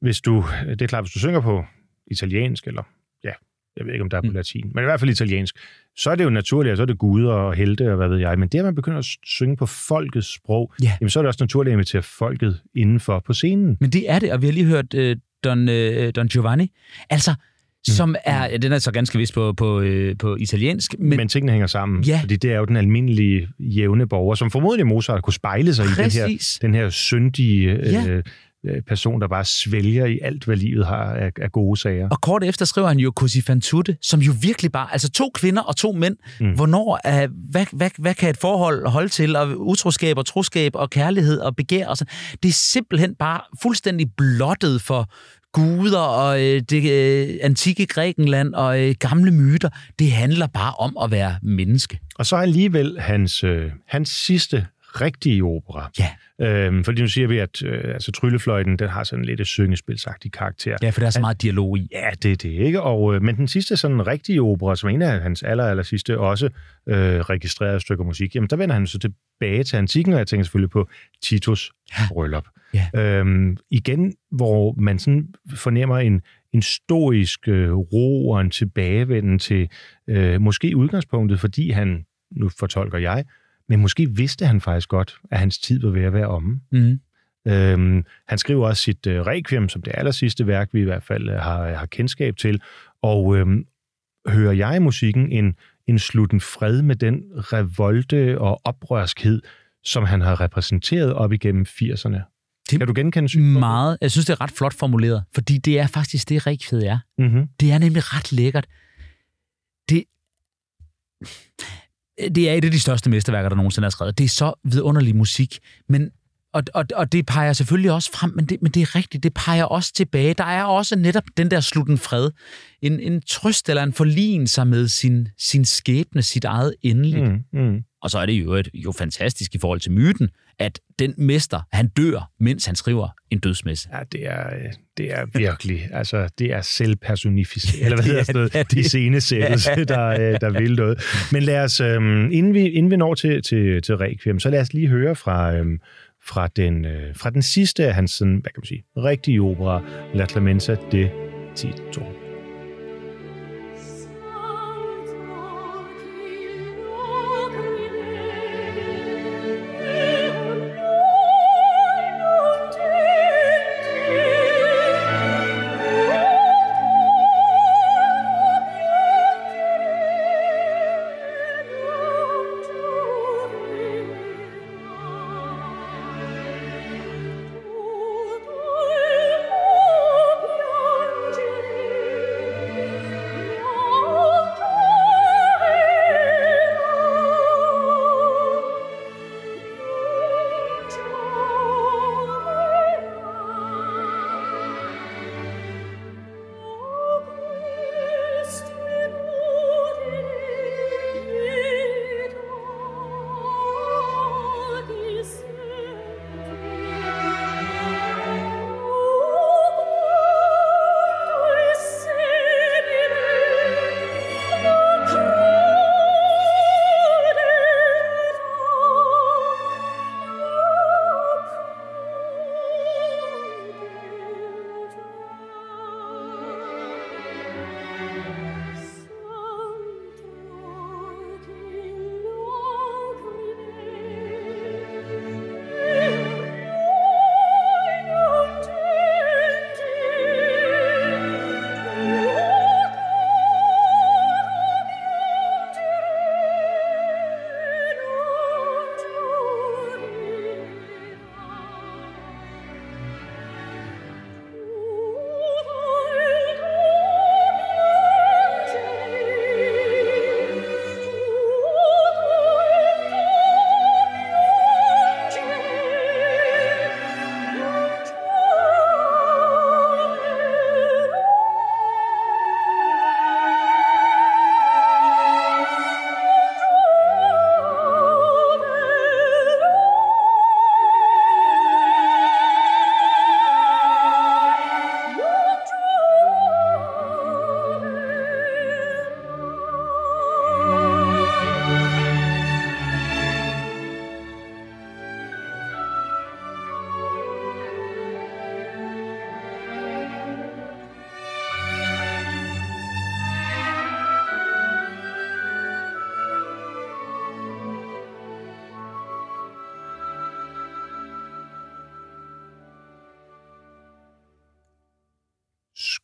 hvis du, det er klart, hvis du synger på italiensk, eller ja, jeg ved ikke, om der er på Mm. latin, men i hvert fald italiensk, så er det jo naturligt, og så er det guder og helte, og hvad ved jeg, men det, at man begynder at synge på folkets sprog, Ja. jamen så er det også naturligt at invitere folket indenfor på scenen. Men det er det, og vi har lige hørt øh, Don, øh, Don Giovanni, altså, som er, den er så ganske vist på, på, øh, på italiensk, men, Men, tingene hænger sammen, Ja. fordi det er jo den almindelige jævne borger, som formodentlig Mozart kunne spejle sig i den her, præcis. den her syndige Ja. øh, person, der bare svælger i alt, hvad livet har af, af gode sager. Og kort efter skriver han jo Così fan tutte, som jo virkelig bare, altså to kvinder og to mænd, Mm. hvornår er, hvad, hvad, hvad kan et forhold holde til, og utroskab og troskab og kærlighed og begær og sådan. Det er simpelthen bare fuldstændig blottet for guder og øh, det øh, antikke Grækenland og øh, gamle myter. Det handler bare om at være menneske. Og så alligevel hans, øh, hans sidste rigtige opera. Ja. Øhm, fordi nu siger vi, at øh, altså, Tryllefløjten, den har sådan lidt et syngespilsagtig karakter. Ja, for der er så meget dialog i. Ja, det er det, ikke? Og, øh, men den sidste sådan rigtige opera, som en af hans aller, aller sidste også øh, registrerede stykker musik, jamen der vender han så tilbage til antikken, og jeg tænker selvfølgelig på Titus bryllup. Ja. Øhm, igen, hvor man sådan fornemmer en, en stoisk øh, ro og en tilbagevenden til øh, måske udgangspunktet, fordi han, nu fortolker jeg, men måske vidste han faktisk godt, at hans tid var ved at være omme. Mm. Øhm, han skriver også sit øh, Requiem, som det aller sidste værk, vi i hvert fald øh, har, har kendskab til. Og øhm, hører jeg i musikken en, en slutten fred med den revolte og oprørskhed, som han har repræsenteret op igennem 80'erne. Det- Kan du genkende synspunktet? Meget. Jeg synes, det er ret flot formuleret, fordi det er faktisk det, Requiem er. Mm-hmm. Det er nemlig ret lækkert. Det, det er et af de største mesterværker, der nogensinde er skrevet. Det er så vidunderlig musik, men og, og, og det peger selvfølgelig også frem, men det, men det er rigtigt, det peger også tilbage. Der er også netop den der slutten fred. En, en trøst eller en forligen sig med sin, sin skæbne, sit eget endeligt. Mm. Mm. Og så er det jo, et, jo fantastisk i forhold til myten, at den mester, han dør, mens han skriver en dødsmesse. Ja, det er, øh, det er virkelig, altså det er selvpersonificeret, eller hvad det hedder er- sådan noget, ja, det- iscenesættelse, der, øh, der vil noget. Men lad os, øhm, inden, vi, inden vi når til, til, til Requiem, så lad os lige høre fra, fra, den, øh, fra den sidste af hans sådan, hvad kan man sige, rigtige opera, La Clemenza de Tito.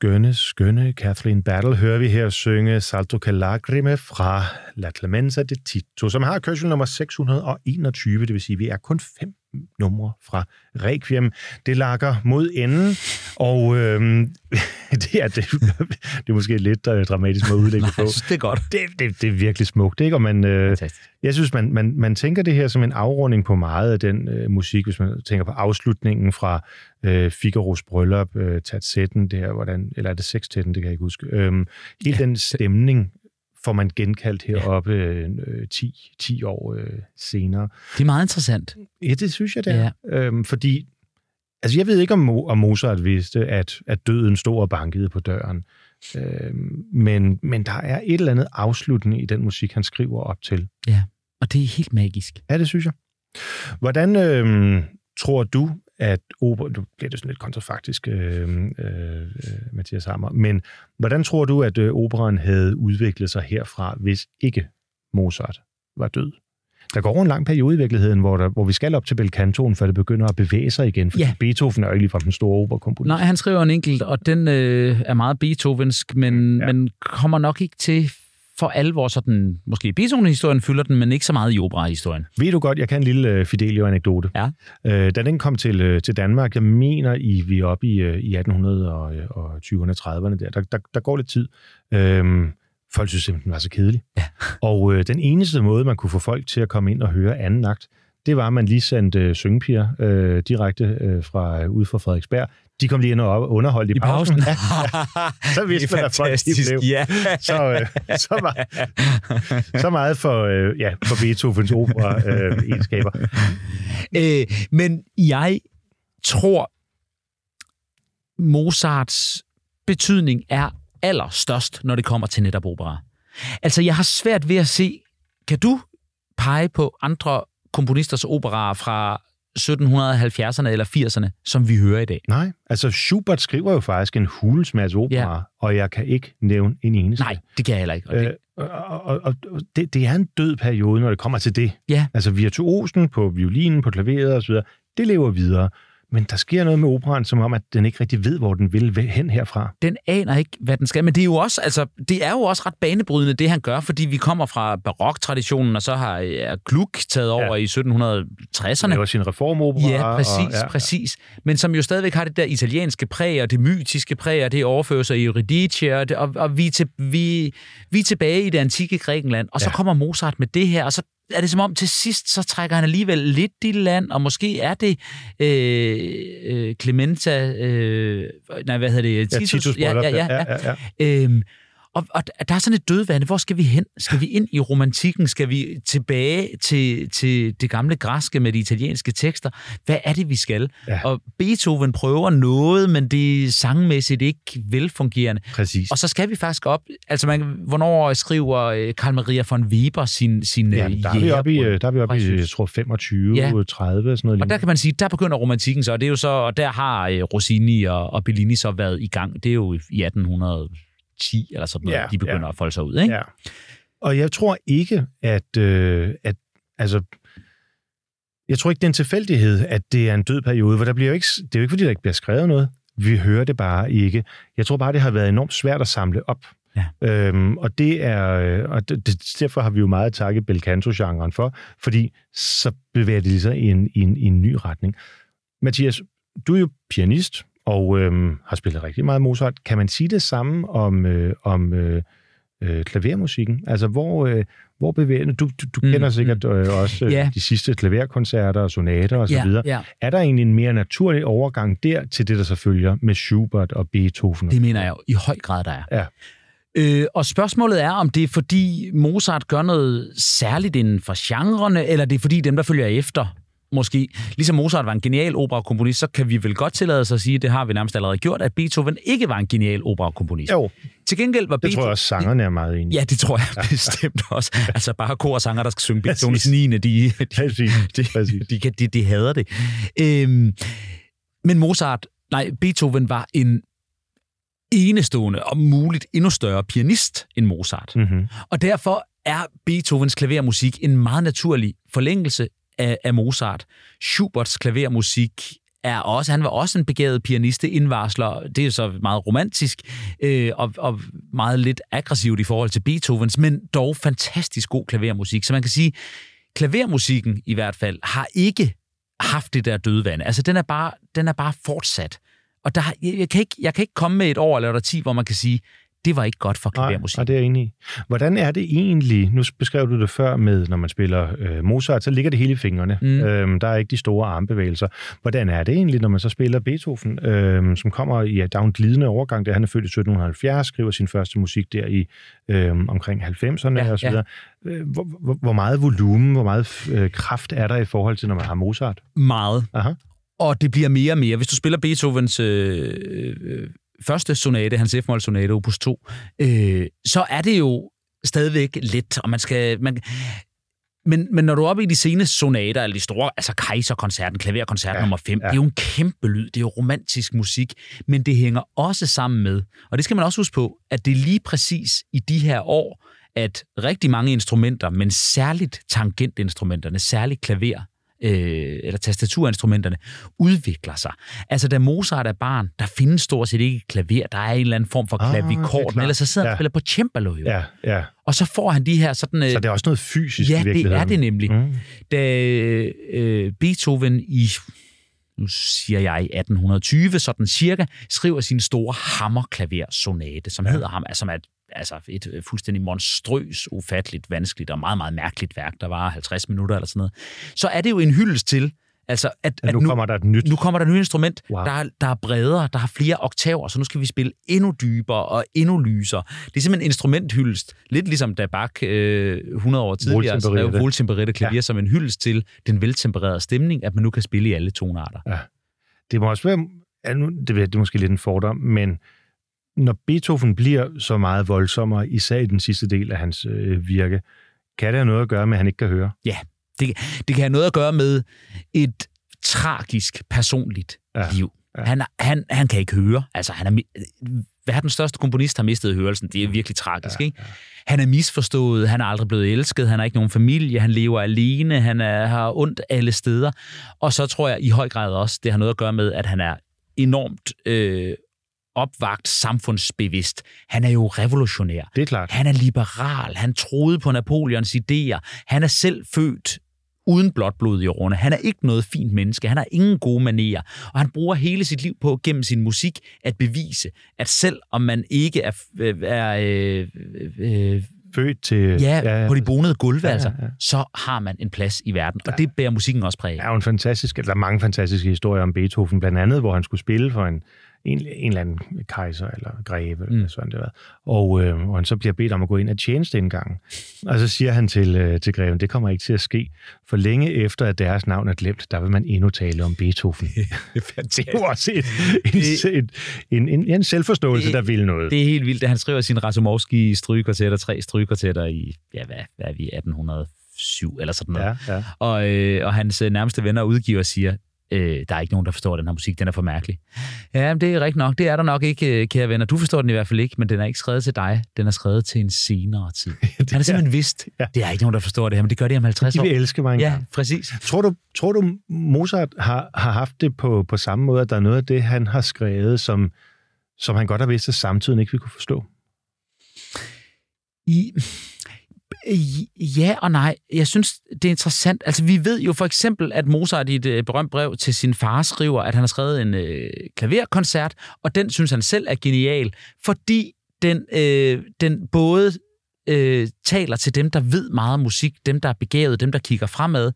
Skønne, skønne Kathleen Battle hører vi her synge Salto Calagrime fra La Clemenza de Tito, som har kørsel nummer 621, det vil sige, at vi er kun fem numre fra Requiem. Det lakker mod enden, og øhm, det, er, det, det er måske lidt uh, dramatisk måde at udlægge på. det er godt. Det, det, det er virkelig smukt, ikke? Og man, øh, jeg synes, man, man, man tænker det her som en afrunding på meget af den øh, musik, hvis man tænker på afslutningen fra øh, Figaros bryllup, øh, Tatsetten, det her, hvordan, eller er det sekstetten, det kan jeg ikke huske. Øhm, hele ja. den stemning, får man genkaldt heroppe øh, 10, 10 år øh, senere. Det er meget interessant. Ja, det synes jeg, det er. Ja. Øhm, fordi, altså jeg ved ikke, om, om Mozart vidste, at, at døden stod og bankede på døren. Øhm, men, men der er et eller andet afslutning i den musik, han skriver op til. Ja, og det er helt magisk. Ja, det synes jeg. Hvordan øh, tror du, at opera, du bliver det sådan lidt kontrafaktisk, øh, øh, Mathias Hammer, men hvordan tror du, at øh, operan havde udviklet sig herfra, hvis ikke Mozart var død? Der går en lang periode i virkeligheden, hvor, der, hvor vi skal op til Belcantoen, før det begynder at bevæge sig igen, for ja. Beethoven er jo ikke ligefrem den store operakomponist. Nej, han skriver en enkelt, og den øh, er meget beethovensk, men, ja. men kommer nok ikke til for alvor sådan, måske Beethoven-historien fylder den, men ikke så meget i opera-historien. Ved du godt, jeg kan en lille uh, Fidelio-anekdote. Ja. Uh, da den kom til, uh, til Danmark, jeg mener, I, vi er oppe i, uh, i 1820'erne, 30'erne der, der, der, der går lidt tid. Uh, folk synes simpelthen, den var så kedelig. Ja. Og uh, den eneste måde, man kunne få folk til at komme ind og høre anden akt, det var, at man lige sendte uh, syngepiger uh, direkte uh, fra, uh, ud fra Frederiksberg de kom lige ind og underholdt i, I pausen. pausen. så vidste man, at folk de blev. Ja. så, øh, så, meget, så meget for, øh, ja, for Beethovens opera-egenskaber. Øh, øh, men jeg tror, Mozarts betydning er allerstørst, når det kommer til netop opera. Altså, jeg har svært ved at se, kan du pege på andre komponisters operaer fra 1770'erne eller 80'erne, som vi hører i dag. Nej, altså Schubert skriver jo faktisk en hulens masse opera, ja. og jeg kan ikke nævne en eneste. Nej, det kan jeg heller ikke. Og det... Øh, og, og, og det, det er en død periode, når det kommer til det. Ja. Altså virtuosen på violinen, på klaveret osv., det lever videre. Men der sker noget med operan, som om, at den ikke rigtig ved, hvor den vil hen herfra. Den aner ikke, hvad den skal. Men det er jo også, altså, det er jo også ret banebrydende, det han gør, fordi vi kommer fra baroktraditionen, og så har ja, Gluck taget over ja. i 1760'erne. Det var sin reformopera. Ja, præcis, og, ja, præcis. Men som jo stadigvæk har det der italienske præg, og det mytiske præg, og det overfører sig i Eurydice, og, det, og, og vi, er til, vi, vi er tilbage i det antikke Grækenland, og så ja. kommer Mozart med det her, og så er det som om til sidst, så trækker han alligevel lidt i land, og måske er det øh, øh, Clementa, øh, nej, hvad hedder det? Titus, ja, Titus ja, ja, ja, ja. ja, ja. Øhm, og, og der er sådan et dødvande. Hvor skal vi hen? Skal vi ind i romantikken? Skal vi tilbage til, til det gamle græske med de italienske tekster? Hvad er det, vi skal? Ja. Og Beethoven prøver noget, men det er sangmæssigt ikke velfungerende. Præcis. Og så skal vi faktisk op... Altså, man, hvornår skriver øh, Karl Maria von Weber sin, sin ja, der er vi oppe i, der er vi oppe i, jeg tror, 25, ja. 30, sådan noget. Og der kan man sige, der begynder romantikken så, og det er jo så, og der har øh, Rossini og, og Bellini så været i gang. Det er jo i 1800 10 eller sådan noget, ja, de begynder ja. at folde sig ud. Ikke? Ja. Og jeg tror ikke, at, øh, at altså, jeg tror ikke, det er en tilfældighed, at det er en død periode, for der bliver jo ikke, det er jo ikke, fordi der ikke bliver skrevet noget. Vi hører det bare ikke. Jeg tror bare, det har været enormt svært at samle op. Ja. Øhm, og det er, øh, og det, det, derfor har vi jo meget takket Belcanto-genren for, fordi så bevæger det sig i en, i, en, i en ny retning. Mathias, du er jo pianist, og øhm, har spillet rigtig meget Mozart. Kan man sige det samme om, øh, om øh, øh, klavermusikken? Altså, hvor, øh, hvor bevæger du? Du, du mm, kender sikkert mm. øh, også øh, yeah. de sidste klaverkoncerter og sonater osv. Yeah, yeah. Er der egentlig en mere naturlig overgang der til det, der så følger med Schubert og Beethoven? Det mener jeg jo i høj grad, der er. Ja. Øh, og spørgsmålet er, om det er fordi Mozart gør noget særligt inden for genrerne, eller det er fordi dem, der følger efter, måske, ligesom Mozart var en genial operakomponist, så kan vi vel godt tillade os at sige, det har vi nærmest allerede gjort, at Beethoven ikke var en genial operakomponist. Jo. Til gengæld var det Beethoven... tror jeg også, sangerne er meget enige. Ja, det tror jeg ja. bestemt også. Altså bare kor og sanger, der skal synge Beethovens 9. De, de, Præcis. de, de, de, de, de hader det. Øhm, men Mozart, nej, Beethoven var en enestående og muligt endnu større pianist end Mozart. Mm-hmm. Og derfor er Beethovens klavermusik en meget naturlig forlængelse af, af Mozart. Schuberts klavermusik er også, han var også en begavet pianist, indvarsler, det er så meget romantisk, øh, og, og meget lidt aggressivt i forhold til Beethovens, men dog fantastisk god klavermusik. Så man kan sige, klavermusikken i hvert fald har ikke haft det der dødvande. Altså, den er bare, den er bare fortsat. Og der, jeg, jeg, kan ikke, jeg kan ikke komme med et år eller ti, hvor man kan sige, det var ikke godt for klavermusik. Nej, det er jeg enig i. Hvordan er det egentlig, nu beskrev du det før med, når man spiller øh, Mozart, så ligger det hele i fingrene. Mm. Øhm, der er ikke de store armbevægelser. Hvordan er det egentlig, når man så spiller Beethoven, øhm, som kommer i, ja, der er en glidende overgang, der han er født i 1770, skriver sin første musik der i øhm, omkring 90'erne ja, og så videre. Ja. Øh, hvor, hvor, hvor meget volumen, hvor meget øh, kraft er der i forhold til, når man har Mozart? Meget. Aha. Og det bliver mere og mere. Hvis du spiller Beethovens øh, øh, første sonate, hans F-mol sonate, opus 2, øh, så er det jo stadigvæk let, og man skal... Man, men, men når du er oppe i de seneste sonater, eller de store, altså Kaiser-koncerten, klaverkoncert ja, nummer 5, ja. det er jo en kæmpe lyd, det er jo romantisk musik, men det hænger også sammen med, og det skal man også huske på, at det er lige præcis i de her år, at rigtig mange instrumenter, men særligt tangentinstrumenterne, særligt klaver, øh, eller tastaturinstrumenterne, udvikler sig. Altså, da Mozart er barn, der findes stort set ikke klaver. Der er en eller anden form for klavikord, ah, men ellers så sidder ja. han og spiller på cembalo jo. Ja, ja. Og så får han de her sådan... Øh, så det er også noget fysisk ja, i virkeligheden. Ja, det er det nemlig. Mm. Da øh, Beethoven i nu siger jeg i 1820, sådan cirka, skriver sin store hammerklaversonate, som ja. hedder ham, som er et altså et øh, fuldstændig monstrøs, ufatteligt, vanskeligt og meget, meget mærkeligt værk, der var 50 minutter eller sådan noget, så er det jo en hyldest til, Altså, at, at nu, nu kommer der et nyt. Nu kommer der et nyt instrument, wow. der, er, der er bredere, der har flere oktaver, så nu skal vi spille endnu dybere og endnu lysere. Det er simpelthen en instrumenthyldest, lidt ligesom da Bach øh, 100 år tidligere skrev voltempererte klavier ja. som en hyldest til den veltempererede stemning, at man nu kan spille i alle tonarter. Ja. Det må også være, ja, nu, det, det er måske lidt en fordom, men når Beethoven bliver så meget voldsommere, især i den sidste del af hans øh, virke, kan det have noget at gøre med, at han ikke kan høre? Ja, det, det kan have noget at gøre med et tragisk, personligt ja. liv. Ja. Han, han, han kan ikke høre. Altså, han er, verdens største komponist har mistet hørelsen. Det er virkelig tragisk, ja, ikke? Ja. Han er misforstået, han er aldrig blevet elsket, han har ikke nogen familie, han lever alene, han er, har ondt alle steder. Og så tror jeg i høj grad også, det har noget at gøre med, at han er enormt øh, opvagt samfundsbevidst. Han er jo revolutionær. Det er klart. Han er liberal. Han troede på Napoleons idéer. Han er selv født uden blot blod i årene. Han er ikke noget fint menneske. Han har ingen gode manerer. Og han bruger hele sit liv på gennem sin musik at bevise, at selv om man ikke er, er øh, øh, født til... Ja, ja, på de bonede gulve, ja, altså, ja. så har man en plads i verden. Og ja. det bærer musikken også præg af. Der er jo en fantastisk, eller mange fantastiske historier om Beethoven, blandt andet, hvor han skulle spille for en, en, en eller anden kejser eller greve, mm. eller sådan det var. Og, øh, og han så bliver bedt om at gå ind og tjeneste en gang. Og så siger han til, øh, til greven, det kommer ikke til at ske, for længe efter, at deres navn er glemt, der vil man endnu tale om Beethoven. det er jo også et, en, en, en, en selvforståelse, det, der vil noget. Det er helt vildt, at han skriver sin Razumovski strygekvartetter, tre strygekvartetter i, ja, hvad, hvad er vi, 1807 eller sådan noget. Ja, ja. Og, øh, og hans øh, nærmeste venner og udgiver siger, øh, der er ikke nogen, der forstår den her musik, den er for mærkelig. Ja, det er rigtigt nok. Det er der nok ikke, øh, kære venner. Du forstår den i hvert fald ikke, men den er ikke skrevet til dig. Den er skrevet til en senere tid. Han har simpelthen vidst, ja. det er ikke nogen, der forstår det her, men det gør de om 50 år. De vil elske mig Ja, præcis. Tror du, tror du Mozart har, har haft det på, på samme måde, at der er noget af det, han har skrevet, som, som han godt har vidst, at samtiden ikke vil kunne forstå? I, Øh, ja og nej. Jeg synes, det er interessant. Altså, vi ved jo for eksempel, at Mozart i et øh, berømt brev til sin far skriver, at han har skrevet en øh, klaverkoncert, og den synes han selv er genial, fordi den, øh, den både øh, taler til dem, der ved meget om musik, dem, der er begavet, dem, der kigger fremad,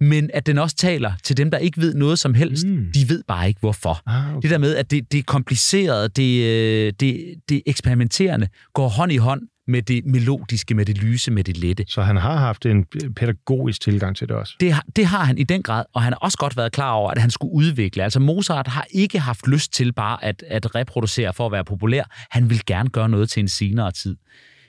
men at den også taler til dem, der ikke ved noget som helst. Mm. De ved bare ikke, hvorfor. Ah, okay. Det der med, at det, det er kompliceret, det, øh, det, det eksperimenterende, går hånd i hånd med det melodiske, med det lyse, med det lette. Så han har haft en pædagogisk tilgang til det også? Det, det har han i den grad, og han har også godt været klar over, at han skulle udvikle. Altså Mozart har ikke haft lyst til bare at, at reproducere for at være populær. Han vil gerne gøre noget til en senere tid.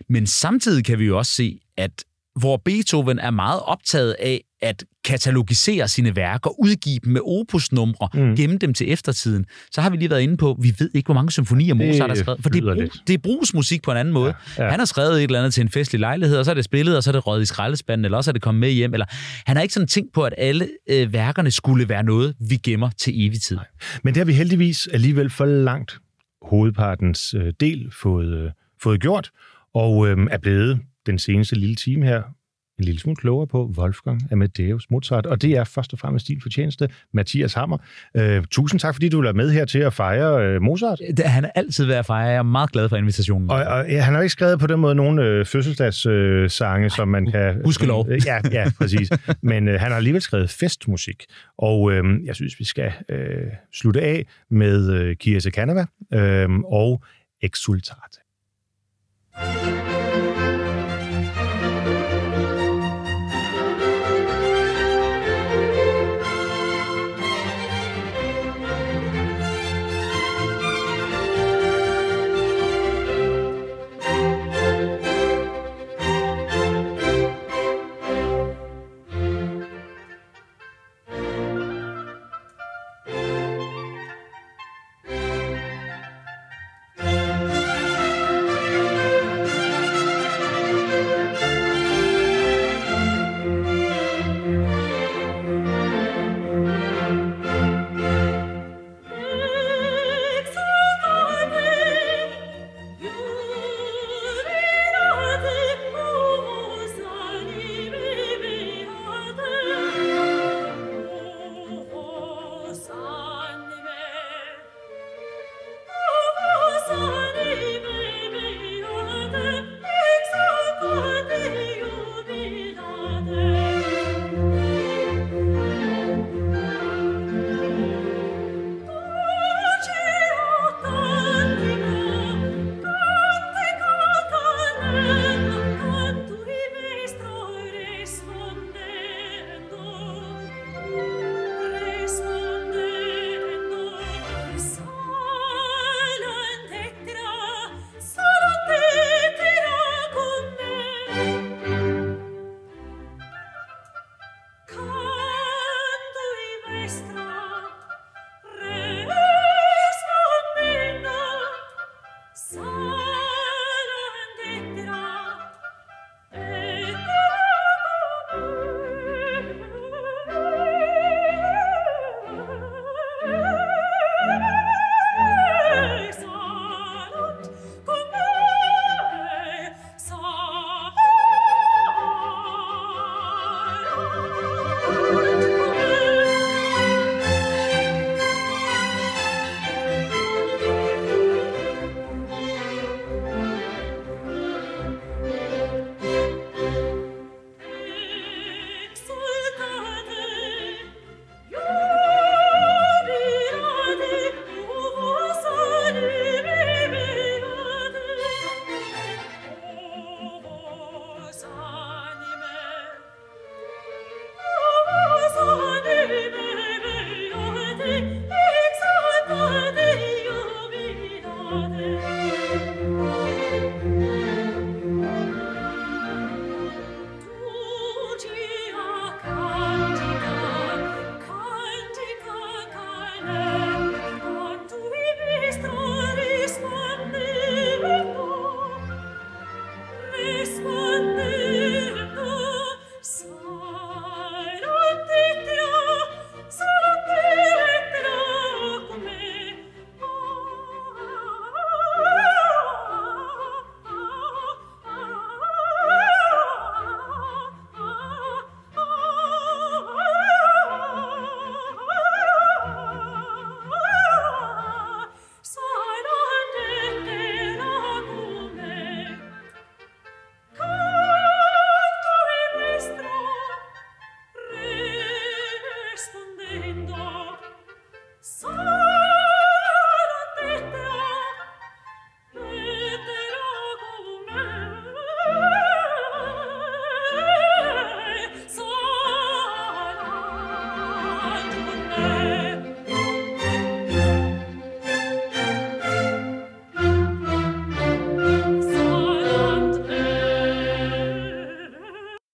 Men samtidig kan vi jo også se, at hvor Beethoven er meget optaget af at katalogisere sine værker, udgive dem med opusnumre, mm. gemme dem til eftertiden. Så har vi lige været inde på, vi ved ikke, hvor mange symfonier Mozart har skrevet, for det, er, det er brugsmusik på en anden måde. Ja, ja. Han har skrevet et eller andet til en festlig lejlighed, og så er det spillet, og så er det røget i skraldespanden, eller også er det kommet med hjem. Eller... Han har ikke sådan tænkt på, at alle øh, værkerne skulle være noget, vi gemmer til evig tid. Nej. Men det har vi heldigvis alligevel for langt hovedpartens øh, del fået, øh, fået gjort, og øh, er blevet den seneste lille time her en lille smule klogere på Wolfgang Amadeus Mozart, og det er først og fremmest din fortjeneste, Mathias Hammer. Øh, tusind tak, fordi du er med her til at fejre øh, Mozart. Det, han er altid ved at fejre. Jeg er meget glad for invitationen. Og, og ja, han har ikke skrevet på den måde nogle øh, fødselsdagssange, øh, som man kan... Huske lov. Øh, ja, ja, præcis. Men øh, han har alligevel skrevet festmusik, og øh, jeg synes, vi skal øh, slutte af med øh, Kiese Canava øh, og Exultate. thank you